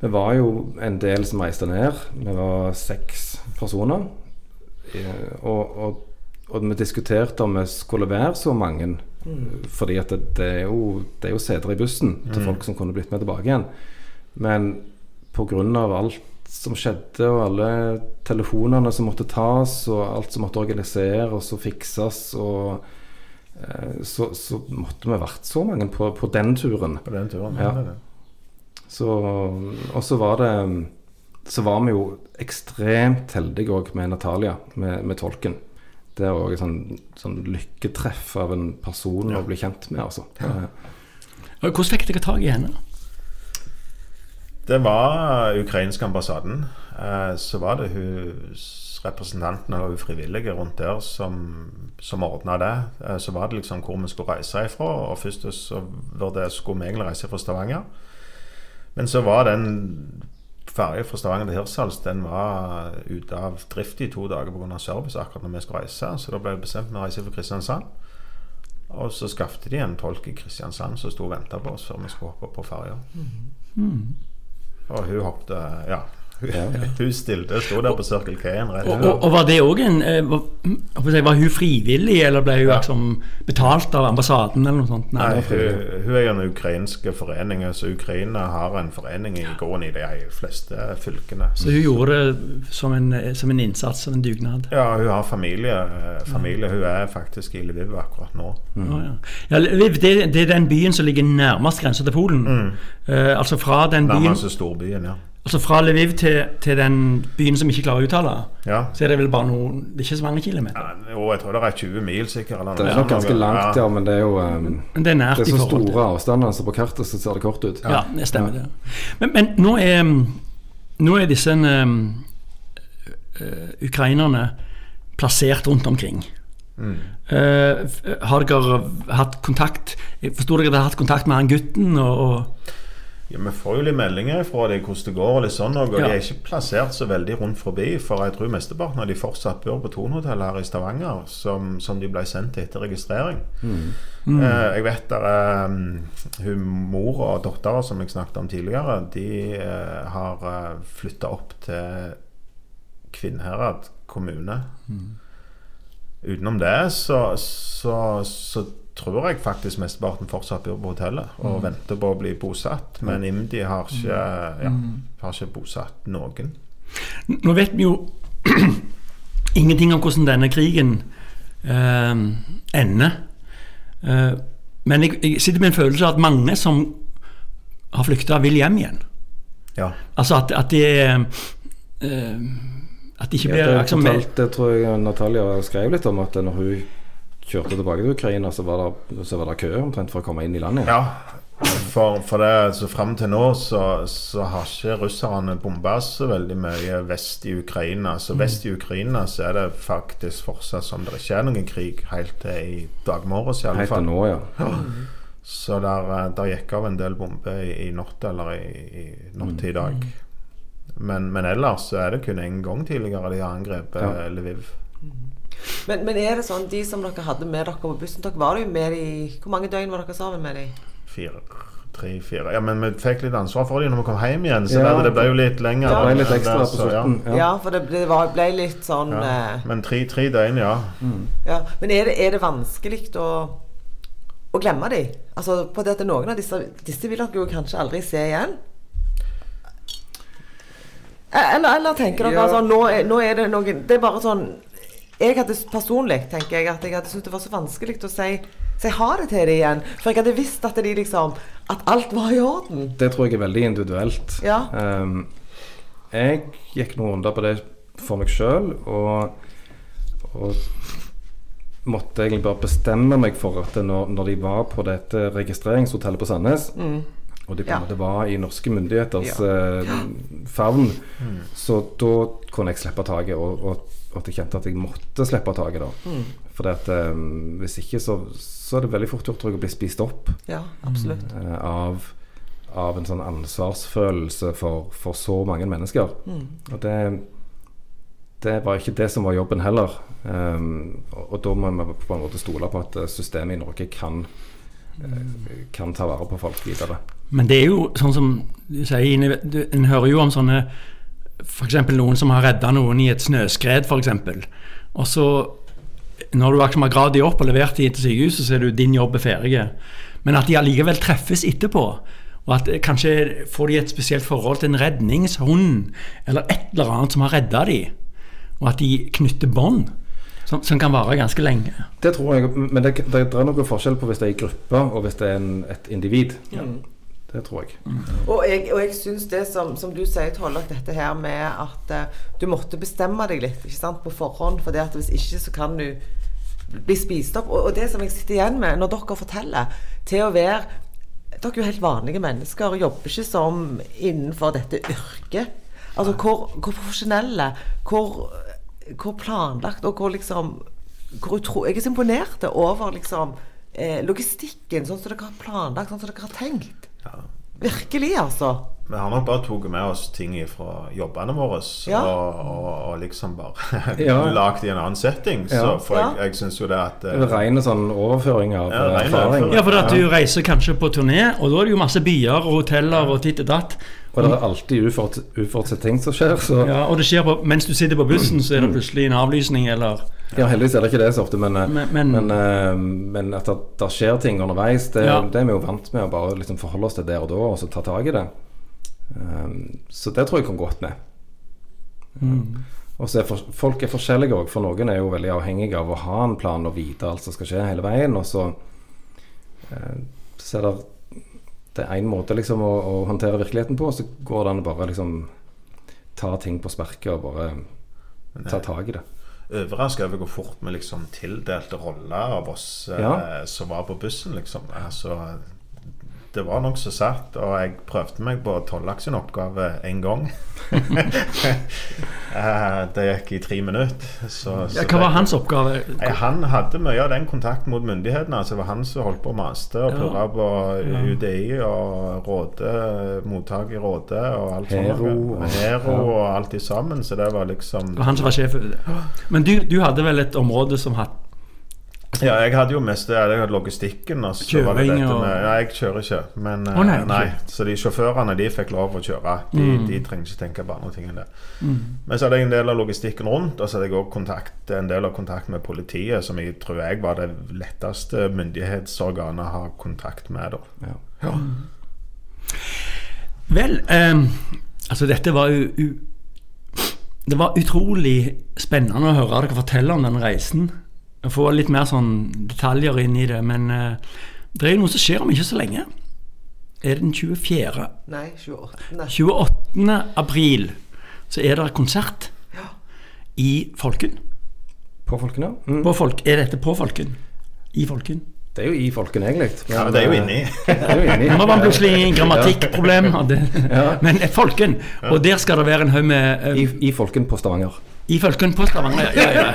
Vi var jo en del som reiste ned. Vi var seks personer. Eh, Og, og, og vi diskuterte om vi skulle være så mange. Fordi at det, det, er jo, det er jo seter i bussen til Mm. folk som kunne blitt med tilbake igjen. Men pga. alt som skjedde, og alle telefonene som måtte tas, og alt som måtte organiseres og fikses, og eh, så, så måtte vi vært så mange på, på den turen. På den turen. Ja. er. Så, og så var det Så var vi jo ekstremt heldige òg med Natalia, med, med tolken. Det er òg et sånn, sånn lykketreff av en person Ja. å bli kjent med, altså. Ja. Hvordan fikk dere tak i henne? Det var ukrainske ambassaden. Eh, så var det hun representanten og frivillige rundt der som, som ordna det. Eh, så var det liksom hvor vi skulle reise ifra. Og først så det, skulle vi egentlig reise fra Stavanger. Men så var den ferja fra Stavanger til Hirtshals den var ute av drift i to dager pga. service akkurat når vi skulle reise. Så da ble det bestemt med å reise fra Kristiansand. Og så skaffet de en tolk i Kristiansand som sto og venta på oss før vi skulle hoppe på ferja. Og hun hoppet Ja. Ja. [LAUGHS] hun stilte, sto der på Circle K-en rett Og, og, og var det òg en eh, var, hun frivillig, eller ble hun Ja. liksom betalt av ambassaden, eller noe sånt? Nei, Nei. hun, hun er jo den ukrainske foreningen, så Ukraina har en forening i gården i de fleste fylkene. Så hun gjorde det som en, som en innsats, som en dugnad? Ja, hun har familie. eh, familie. Hun er faktisk i Lviv akkurat nå. Å, ja. Ja, Lviv, det, det er den byen som ligger nærmest grensa til Polen. Eh, altså fra den byen Nærmest storbyen, ja. Altså fra Lviv til, til den byen som ikke klarer å uttale, ja. så er det vel bare noen Det er ikke så mange kilometer. Ja, jo, jeg tror det er 20 mil, sikkert. Eller Det er nok ganske langt, ja, men det er jo um, det er nært Det er så store avstander, så på kartet så ser det kort ut. Ja, det stemmer det. Men, men nå er Nå er disse um, uh, ukrainerne plassert rundt omkring. Mm. Uh, har dere hatt kontakt Jeg Forsto dere at dere har hatt kontakt med han gutten? Og, og Ja, Vi får jo litt meldinger fra dem hvordan det går, og litt sånn, og Ja. de er ikke plassert så veldig rundt forbi. For jeg tror mesteparten av de fortsatt bor på Thon-hotellet her i Stavanger, som, som de ble sendt til etter registrering. Mm. Eh, jeg vet der er um, hun mor og dattera som jeg snakket om tidligere, de eh, har uh, flytta opp til Kvinnherad kommune. Utenom det så, så, så tror jeg faktisk mesteparten fortsatt bor på hotellet og venter på å bli bosatt. Men IMDi har ikke, ja, har ikke bosatt noen. Nå vet vi jo [CLEARS THROAT] ingenting om hvordan denne krigen eh, ender. Eh, men jeg, jeg sitter med en følelse av at mange som har flykta, vil hjem igjen. Ja. Altså at, at de eh, At de ikke Ja, blir det, liksom, fortalt, det tror jeg Natalia skrev litt om, at når hun kjørte tilbake til Ukraina, så var det, så var det kø omtrent for å komme inn i landet. Ja, for, for det, så frem til nå så, så har ikke russerne bomba så veldig mye vest i Ukraina. Så vest i Ukraina så er det faktisk fortsatt som det ikke er noen krig helt til i dag morges i alle Helt til fall. nå, ja. Så der, eh, der gikk av en del bomber i, i natt eller i, i natt i dag. Men, men ellers så er det kun én gang tidligere de har angrepet Ja. Lviv. Men, men er det sånn, de som dere hadde med dere på bussen, dere var jo med i Hvor mange døgn var dere sammen med dem? Fire, tre, fire Ja, men vi fikk litt ansvar for dem når vi kom hjem igjen, så Ja. det, det ble jo litt lenger. Ja, Det ble litt Der, ekstra på så, ja. slutten. Ja, Ja. for det ble, var, ble litt sånn Ja. eh, Men tre, tre døgn, ja. ja. Men er det, er det vanskelig å, å glemme dem? Altså, på det at noen av disse Disse vil dere jo kanskje aldri se igjen? Eh, Eller, eller tenker dere Ja. altså nå, er- nå er det noen Det er bare sånn Jeg hadde personlig tenker jeg at jeg hadde syntes det var så vanskelig å si, si ha det til dem igjen. For jeg hadde visst at de liksom At alt var i orden. Det tror jeg er veldig individuelt. Ja. Um, jeg gikk noen runder på det for meg sjøl, og, og måtte egentlig bare bestemme meg for at når, når de var på dette registreringshotellet på Sandnes, og de på Ja. en måte var i norske myndigheters ja. favn, så da kunne jeg slippe taket, og, og at jeg kjente at jeg måtte slippe taket. da. Mm. For hvis ikke, så, så er det veldig fort gjort å bli spist opp Ja, absolutt. Uh, av, av en sånn ansvarsfølelse for, for så mange mennesker. Mm. Og det, det var ikke det som var jobben heller. Um, og, og da må vi på en måte stole på at eh, systemet i Norge kan, uh, kan ta vare på folk videre. Men det er jo sånn som du sier, en hører jo om sånne F.eks. noen som har redda noen i et snøskred, f.eks. Og så, når du liksom har gravd de opp og levert de til sykehuset, så er det din jobb er ferdig. Men at de allikevel treffes etterpå. Og at eh, kanskje får de et spesielt forhold til en redningshund, eller et eller annet som har redda de. Og at de knytter bånd, som, som kan vare ganske lenge. Det tror jeg, Men det, det, det er noe forskjell på hvis det er i gruppe, og hvis det er en, et individ. Det tror jeg. Og jeg, og jeg syns det som, som du sier, Tollak, dette her med at uh, du måtte bestemme deg litt ikke sant, på forhånd. For det at hvis ikke, så kan du bli spist opp. Og, og det som jeg sitter igjen med når dere forteller, til å være Dere er jo helt vanlige mennesker og jobber ikke som innenfor dette yrket. Altså hvor, hvor profesjonelle, hvor, hvor planlagt og hvor liksom hvor utro, Jeg er så imponert over liksom eh, logistikken, sånn som dere har planlagt, sånn som dere har tenkt. Ja. Virkelig, altså. Vi har nok bare tatt med oss ting fra jobbene våre Ja. og, og, og liksom bare [LAUGHS] Ja. lagd i en annen setting. Så, for jeg, Ja. jeg syns jo det at Det Rene sånn overføring av Ja, eh, erfaring. Ja, for at du reiser kanskje på turné, og da er det jo masse byer og hoteller og titt og datt. Og det er alltid uforutsette ting som skjer. Så Ja, og det skjer på, mens du sitter på bussen, så er det plutselig en avlysning, eller ja, heldigvis er det ikke det så ofte, men, eh, Men- men- men, eh, at det, det skjer ting underveis, det, Ja. det er vi jo vant med å bare liksom forholde oss til der og da, og så ta tak i det. Um, så det tror jeg kom godt med. Og så er for, Folk er forskjellige òg, for noen er jo veldig avhengige av å ha en plan og vite alt som skal skje hele veien. Og så, eh, så er det det er én måte liksom å, å håndtere virkeligheten på, så går det an å bare liksom ta ting på sparket og bare ta tak i det. overraska over hvor fort vi liksom tildelte roller av oss eh, som var på bussen, liksom. Altså, det var nokså satt, og jeg prøvde meg på Tollak sin oppgave én gang. [LAUGHS] Eh, det gikk i tre minutter. Så, ja, så Hva var det- hans oppgave? Jeg, Han hadde mye av den kontakten mot myndighetene. Altså, det var han som holdt på å maste og Ja. purre på UDI og Råde, mottak i Råde og alt. Hero sånt. Hero ja. og alt i sammen. Så det var liksom Det var han som var sjef. Men du, du hadde vel et område som hatt Ja, jeg hadde jo mest det, jeg hadde logistikken. Og så var det dette med, ja, jeg kjører ikke. Men oh, nei, nei. Så de sjåførene de fikk lov å kjøre. De, Mm. de trenger ikke tenke på andre ting enn det. Men så hadde jeg en del av logistikken rundt, og så hadde jeg også en del av kontakt med politiet, som jeg tror jeg var det letteste myndighetsorganet å ha kontakt med. da. Ja. Vel, um, altså dette var jo Det var utrolig spennende å høre dere fortelle om den reisen. Få litt mer sånn detaljer inn i det. Men eh, det er jo noe som skjer om ikke så lenge. Er det den 24. Nei, 28. Nei. 28. april så er det konsert i Folken. På Folkene? Mm. På folk, er dette på Folken? I Folken? Det er jo i Folken, egentlig. Ja, men det er jo inni. [LAUGHS] Er jo inni. Nå var det plutselig en grammatikkproblem. Ja. [LAUGHS] Men Folken, og der skal det være en haug med eh, I, I Folken på Stavanger. I Følken på Stavanger, ja, ja.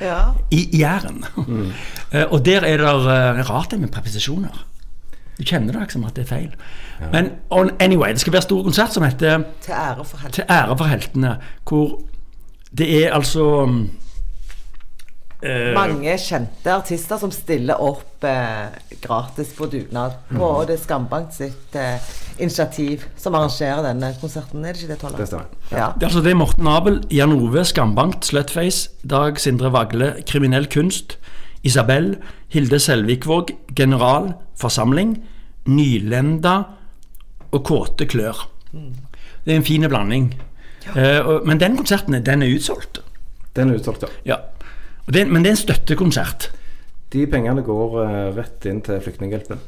Ja. [LAUGHS] I Jæren. Eh, og der er det eh, rart det med preposisjoner. Du kjenner det liksom at det er feil. Men on, anyway, det skal være stor konsert som heter Til ære for heltene. Til ære for heltene. Hvor det er altså eh, Mange kjente artister som stiller opp eh, gratis på dugnad. På Mm. det Skambank sitt eh, initiativ som arrangerer denne konserten. Er det ikke det, Tolle? Det stemmer. Ja. Det altså det er Morten Abel, Jan Ove, Skambankt, Slutface, Dag Sindre Vagle, Kriminell kunst, Isabel, Hilde Selvikvåg, General, Forsamling, Nylenda og Kåte klør. Det er en fin blanding. Ja. og, men den konserten den er utsolgt. Den er utsolgt, ja. Ja. Det, men det er en støttekonsert. De pengene går eh, rett inn til Flyktninghjelpen.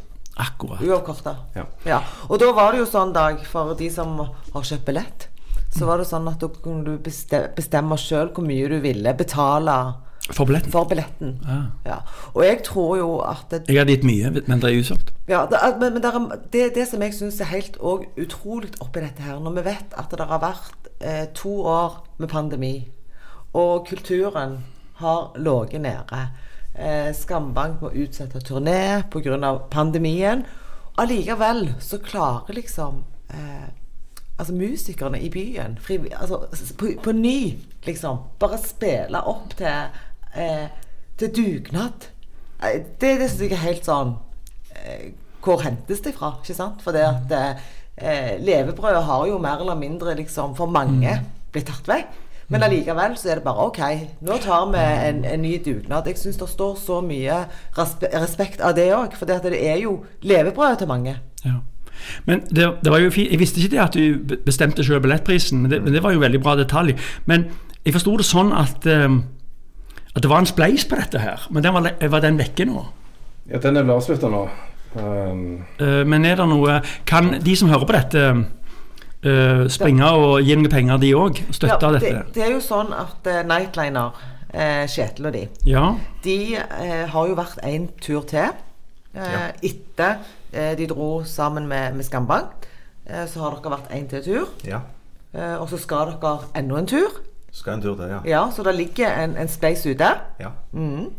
Akkurat. Uavkorta. Ja. Ja. Og da var det jo sånn, Dag, for de som har kjøpt billett, så var det sånn at da kunne du beste- bestemme sjøl hvor mye du ville betale For billetten. for billetten. Ah. Ja. Og jeg tror jo at det, Jeg hadde gitt mye, men det er usolgt. ja, det, men, men det, er, det, det som jeg syns er helt og utrolig oppi dette her, når vi vet at det har vært eh, to år med pandemi, og kulturen har ligget nede Skambank må utsette turné pga. pandemien. Allikevel så klarer liksom eh, altså musikerne i byen fri, altså, på, på ny, liksom, bare spille opp til, eh, til dugnad. Eh, Det, det syns jeg er helt sånn eh, Hvor hentes det fra? ikke sant? For det at eh, levebrødet har jo mer eller mindre liksom for mange blitt tatt vekk. Men allikevel så er det bare OK, nå tar vi en, en ny dugnad. Jeg syns det står så mye respekt av det òg, for det, er jo levebrødet til mange. Ja. Men det, det var jo fint. Jeg visste ikke det at du be- bestemte selv billettprisen, men det, men det var jo veldig bra detalj. Men jeg forsto det sånn at, eh, at det var en spleis på dette her, men den var, var den vekke nå? Ja, den er vel avslutta nå. Um, Eh, men er det noe Kan de som hører på dette, eh, springe og gi noen penger, de òg? Støtte Ja, dette? det, det er jo sånn at uh, Nightliner, uh, Kjetil og de, Ja. de eh, har jo vært en tur til. Eh, Ja. Etter eh, de dro sammen med, med Skambank, eh, så har dere vært en til tur. Ja. Eh, og så skal dere enda en tur. Skal en tur til, ja. Ja, Så det ligger en, en space ute. Ja. Mm.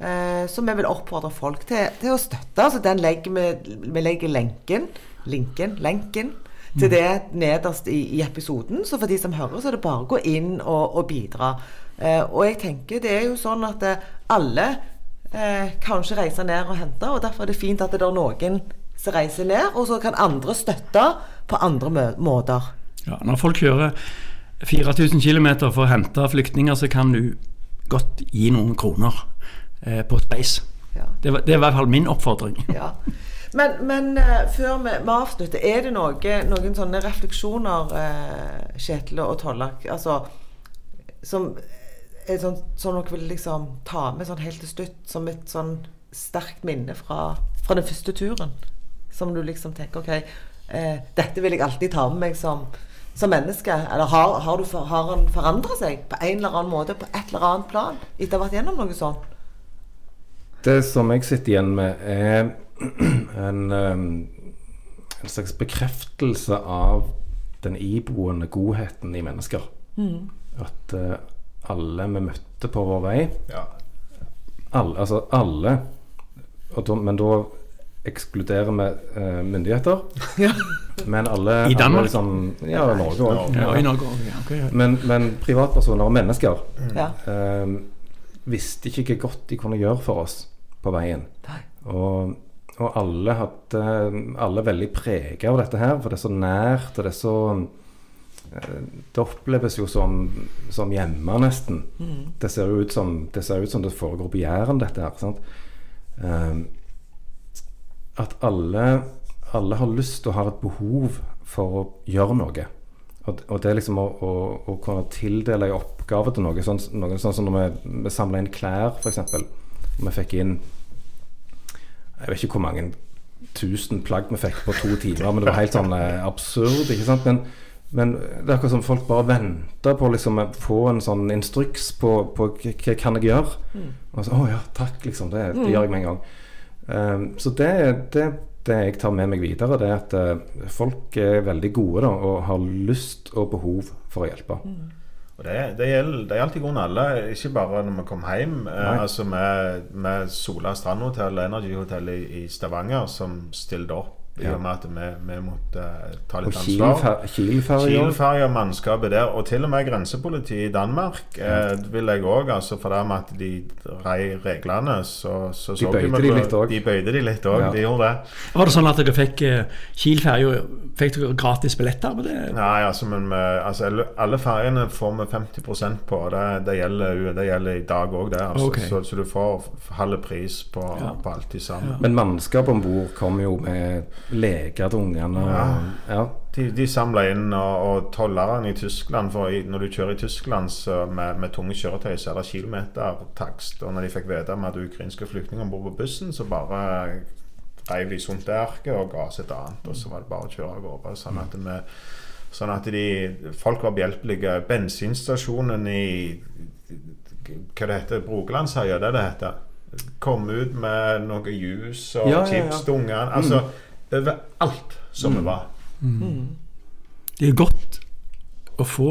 Eh, så vi vil oppfordre folk til, til å støtte. Altså den legger vi, vi legger lenken, linken, lenken til det nederst i, i episoden. Så for de som hører, så er det bare å gå inn og, og bidra. Eh, og jeg tenker det er jo sånn at eh, alle eh, kan ikke reise ned og hente, og derfor er det fint at det er noen som reiser ned, og så kan andre støtte på andre måter. ja. Når folk kjører 4000 km for å hente flyktninger, så kan du godt gi noen kroner eh, på Space. Ja. Det, var, det er i hvert fall min oppfordring. Ja. Men, men eh, før vi, vi avslutter, er det noe, noen sånne refleksjoner, uh, Kjetil og Tollak, altså, som er sånn, som dere vil liksom ta med sånn helt til slutt, som et sånn sterkt minne fra, fra den første turen? Som du liksom tenker OK, eh, dette vil jeg alltid ta med meg som, som menneske. Eller har, har, for- har han forandra seg på en eller annen måte, på et eller annet plan, etter å ha vært gjennom noe sånt? Det som jeg sitter igjen med, er en, en slags bekreftelse av den iboende godheten i mennesker. At uh, alle vi møtte på vår vei ja. alle, Altså alle, og da, men da ekskluderer vi uh, myndigheter. [LAUGHS] Men alle I Danmark? Alle liksom, ja, Norge òg. Ja, i Norge også, ja, okay, ja. Men, men privatpersoner og mennesker Ja. eh, visste ikke hva godt de kunne gjøre for oss på veien. Nei. Og, og alle hadde Alle er veldig prega av dette her, for det er så nært, og det er så eh, Det oppleves jo som, som hjemme, nesten. Det ser ut som det ser ut som det foregår på Jæren, dette her. Eh, at alle, alle har lyst og har et behov for å gjøre noe. Og, og det liksom å, å, å kunne tildele en oppgave til noe, sånn, noe sånn som når vi, vi samla inn klær, f.eks. Vi fikk inn Jeg vet ikke hvor mange tusen plagg vi fikk på to timer, men det var helt sånn eh, absurd. ikke sant? Men, men det er akkurat som folk bare venter på liksom, å få en sånn instruks på, på hva kan jeg gjøre. Og så, å ja, takk, liksom. Det, det gjør jeg med en gang. Um, så det, det, det jeg tar med meg videre, det er at eh, folk er veldig gode da, og har lyst og behov for å hjelpe. Og det, det, gjelder, det gjaldt i grunnen alle, ikke bare når vi kom hjem. Eh, altså med, med Sola strandhotell og Energy Hotel i, i Stavanger, som stilte opp i og med at vi, vi måtte eh, ta Og litt ansvar. Kiel-ferja. Kiel-ferja, mannskapet der, og til og med grensepolitiet i Danmark eh, vil jeg òg. Altså for det med at de rei reglene, så så, De bøyde de på- litt òg. De bøyde de litt òg, Ja. de gjorde det. Var det sånn at dere fikk eh, Kiel-ferja Fikk dere gratis billetter på det? Nei, altså, men vi, altså, alle, ferjene får vi 50% på. Det, det, gjelder, det gjelder i dag òg, det. Altså, okay. så, så du får halv pris på, på alt de sammen. Men mannskapet om bord kom jo med leger til ungene. Ja. Ja. De, de samla inn, og, og tollerne i Tyskland For i, når du kjører i Tyskland så med, med tunge kjøretøy, så er det kilometertakst. Og når de fikk vite om at ukrainske flyktninger om bord på bussen, så bare reiv de sunt erket og ga oss et annet. Og så var det bare å kjøre av gårde. Sånn at, med, sånn at de, folk var behjelpelige. Bensinstasjonen i Hva det heter Brogalandsheia, det det heter. Kom ut med noe juice og Ja, ja, ja. til ungene. Altså overalt som vi var. Det er godt å få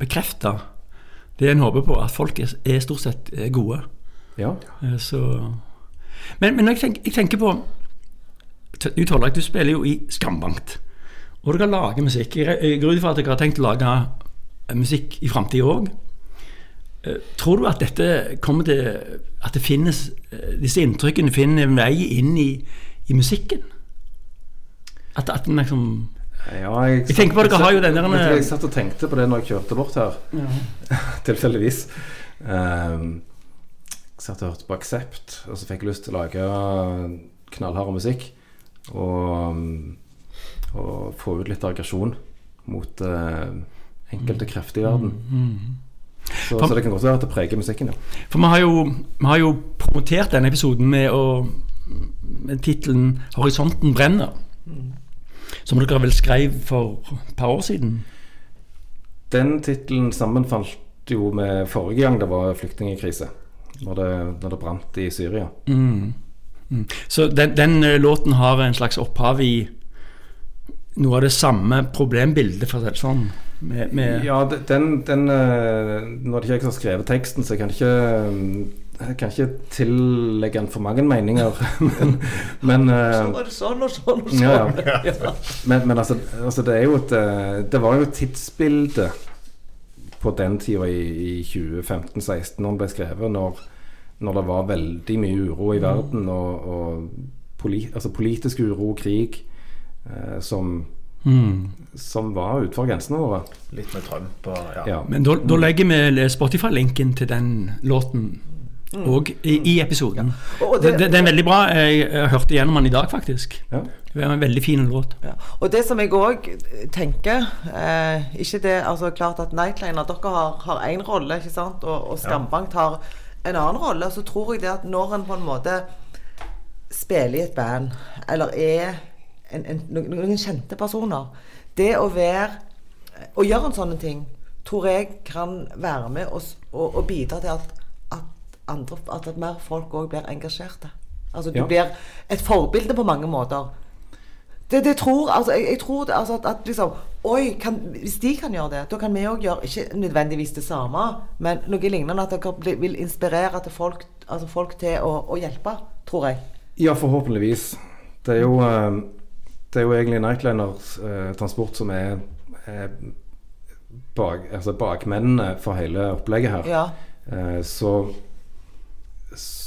bekrefta det en håper på, at folk er, er stort sett eh, gode. Ja. Eh, Så Men, men når jeg, tenker, jeg tenker på Du Torleik, du spiller jo i Skambankt. Og dere lager musikk. Jeg går ut fra at dere har tenkt å lage eh, musikk i framtida òg. Tror du at dette kommer til At det finnes disse inntrykkene finner en vei inn i, i musikken? At, at den liksom Ja, jeg, Jeg tenker på dere har jo den der- jeg, Jeg satt og tenkte på det når jeg kjørte bort her. [LAUGHS] Tilfeldigvis. Um, jeg satt og hørte på Aksept, og så fikk jeg lyst til å lage knallhard musikk. Og, um, og få ut litt aggresjon mot uh, enkelte krefter i verden. Så, så det kan godt være at det preger musikken, ja. For vi har jo, vi har jo promotert denne episoden med, å, med tittelen 'Horisonten brenner'. Som dere vel skrev for et par år siden. Den tittelen sammenfalt jo med forrige gang det var flyktningkrise. Når det, når det brant i Syria. Mm. Mm. Så den, den eh, låten har en slags opphav i noe av det samme problembildet, for å si det sånn. Med, med, Ja, de- den, den eh, Nå det ikke jeg som har skrevet teksten, så jeg kan ikke eh, jeg kan ikke tillegge han for mange meninger. [LAUGHS] men men, eh, Så var det sånn og sånn og sånn. ja, [LAUGHS] ja. men, men altså, altså, det er jo et eh, Det var jo tidsbildet på den tida i, i 2015-16 når den ble skrevet, når, når det var veldig mye uro i verden, og, og polit, altså politisk uro, krig, eh, som, mm. som var utenfor grensene våre. Litt med Trump og ja. Ja. Men da, da legger vi Spotify-linken til den låten òg i, i episoden. Og Det, det- det, er veldig bra. Jeg, jeg hørte gjennom den i dag, faktisk. Ja. Det er en veldig fin låt. Ja. Og det som jeg òg tenker eh, Ikke det altså klart at Nightliner Dere har, har én rolle, ikke sant? Og, og Skambank har en annen rolle. Så tror jeg det at når en på en måte spiller i et band, eller er en, en, noen, noen kjente personer Det å være Å gjøre en sånn ting tror jeg kan være med og, og, og bidra til at, andre, at, mer folk òg blir engasjerte. Altså du Ja. blir et forbilde på mange måter. Det, det tror, altså, jeg, jeg tror altså, at, at liksom Oi, kan, hvis de kan gjøre det, da kan vi òg gjøre Ikke nødvendigvis det samme, men noe lignende. At dere vil inspirere til folk, altså folk til å, å hjelpe, tror jeg. Ja, forhåpentligvis. Det er jo, eh, det er jo egentlig Nightliners eh, Transport som er, er bak, altså bakmennene for hele opplegget her. Ja. Eh, så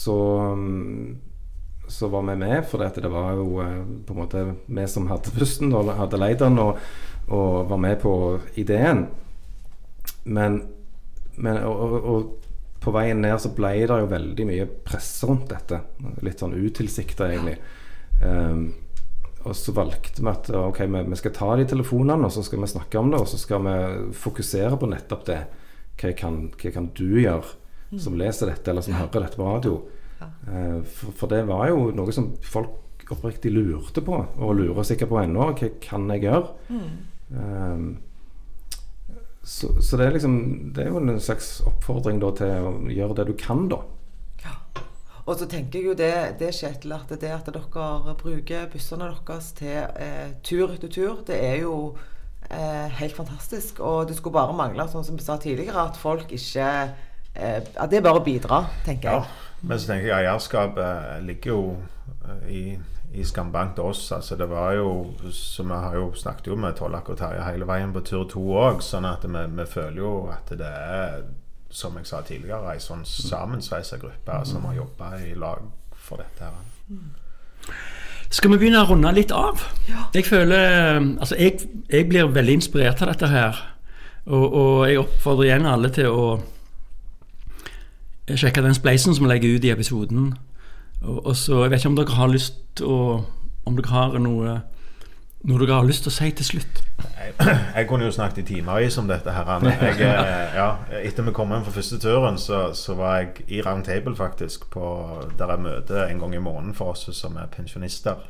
så så var vi med, for det var jo eh, på en måte vi som hadde bussen og hadde leid den, og, og var med på ideen. Men, men og, og, på veien ned så ble det jo veldig mye press rundt dette. Litt sånn utilsikta, egentlig. Um, og så valgte vi at ok, vi skal ta de telefonene, og så skal vi snakke om det, og så skal vi fokusere på nettopp det. Hva kan, hva kan du gjøre som leser dette, eller som hører dette på radio? Eh, for, for det var jo noe som folk oppriktig lurte på, og lurer sikkert på ennå. Hva kan jeg gjøre? Um, så, så det er liksom Det er jo en slags oppfordring da til å gjøre det du kan, da. Og så tenker jeg jo det, det Kjetil, at det at dere bruker bussene deres til eh, tur etter tur, det er jo eh, helt fantastisk. Og det skulle bare mangle, sånn som vi sa tidligere, at folk ikke eh, At det er bare å bidra, tenker Ja, jeg. men så tenker jeg eierskapet ligger jo eh, i, i Skambank til oss. Altså det var jo, så Vi har jo snakket jo med Tollak og Terje hele veien på tur to òg, sånn at vi, vi føler jo at det er, som jeg sa tidligere, ei sånn sammensveisa gruppe som har jobba i lag for dette. her. Skal vi begynne å runde litt av? Jeg føler Altså, jeg, jeg blir veldig inspirert av dette her. Og, og jeg oppfordrer igjen alle til å sjekke den spleisen som legger ut i episoden. Og, og så, Jeg vet ikke om dere har lyst å Om dere har noe noe dere har lyst til å si til slutt. Jeg, jeg kunne jo snakket i timevis om dette. her Jeg, eh, ja, etter vi kom hjem fra første turen, så, så var jeg i Round Table faktisk. På, der jeg møter en gang i måneden for oss som er pensjonister.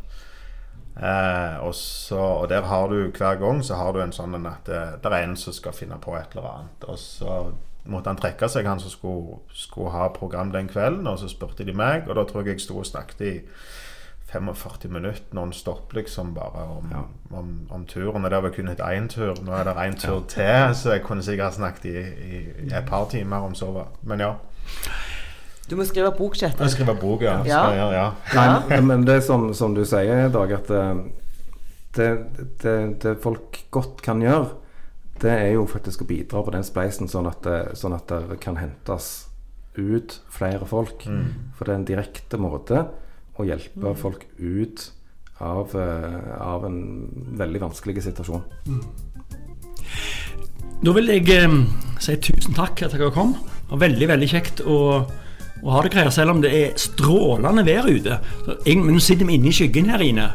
Eh, og, så, og der har du hver gang så har du en sånn at det, det er en som skal finne på et eller annet. Og så måtte han trekke seg, han som skulle, skulle ha program den kvelden. Og så spurte de meg, og da tror jeg jeg sto og snakket i 45 minutter non stop liksom bare om, Ja. om, om turen. Og det var kun et én tur. Nå er det én tur til, så jeg kunne sikkert snakket i, i, i et par timer om så. var- Men ja. Du må skrive bok, Kjetil. Skrive bok, ja. Ja. jeg ja. Ja. Nei, men det er som, som du sier, Dag, at eh, det, det, det folk godt kan gjøre, det er jo faktisk å bidra på den spleisen, sånn at det, sånn at det kan hentes ut flere folk. For det er en direkte måte å hjelpe folk ut av, eh, av en veldig vanskelig situasjon. Da vil jeg eh, si tusen takk at dere kom. Det var veldig, veldig kjekt å, og ha det greia, selv om det er strålende vær ute. Så jeg, men nå sitter vi inne i skyggen her inne.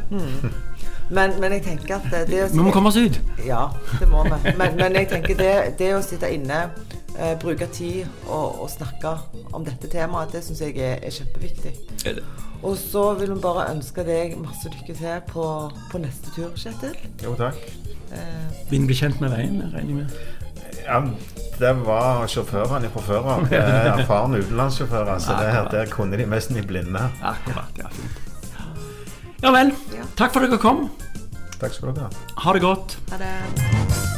Men, men jeg tenker at det, det å Vi må komme oss ut. Ja, det må vi. Men, men jeg tenker det, det å sitte inne, eh, bruke tid og, og snakke om dette temaet, det syns jeg er, er kjempeviktig. Og så vil vi bare ønske deg masse lykke til på, på neste tur, Kjetil. Jo, takk. Eh, Begynner blir bli kjent med veien, regner jeg med. Ja, det var sjåførene fra før av. [LAUGHS] Det er Erfarne utenlandssjåfører. Så det, Akkurat. der kunne de mest i blinde. Akkurat, ja, fint. Ja vel. Takk for at dere kom. Takk skal dere ha. Ha det godt. Ha det.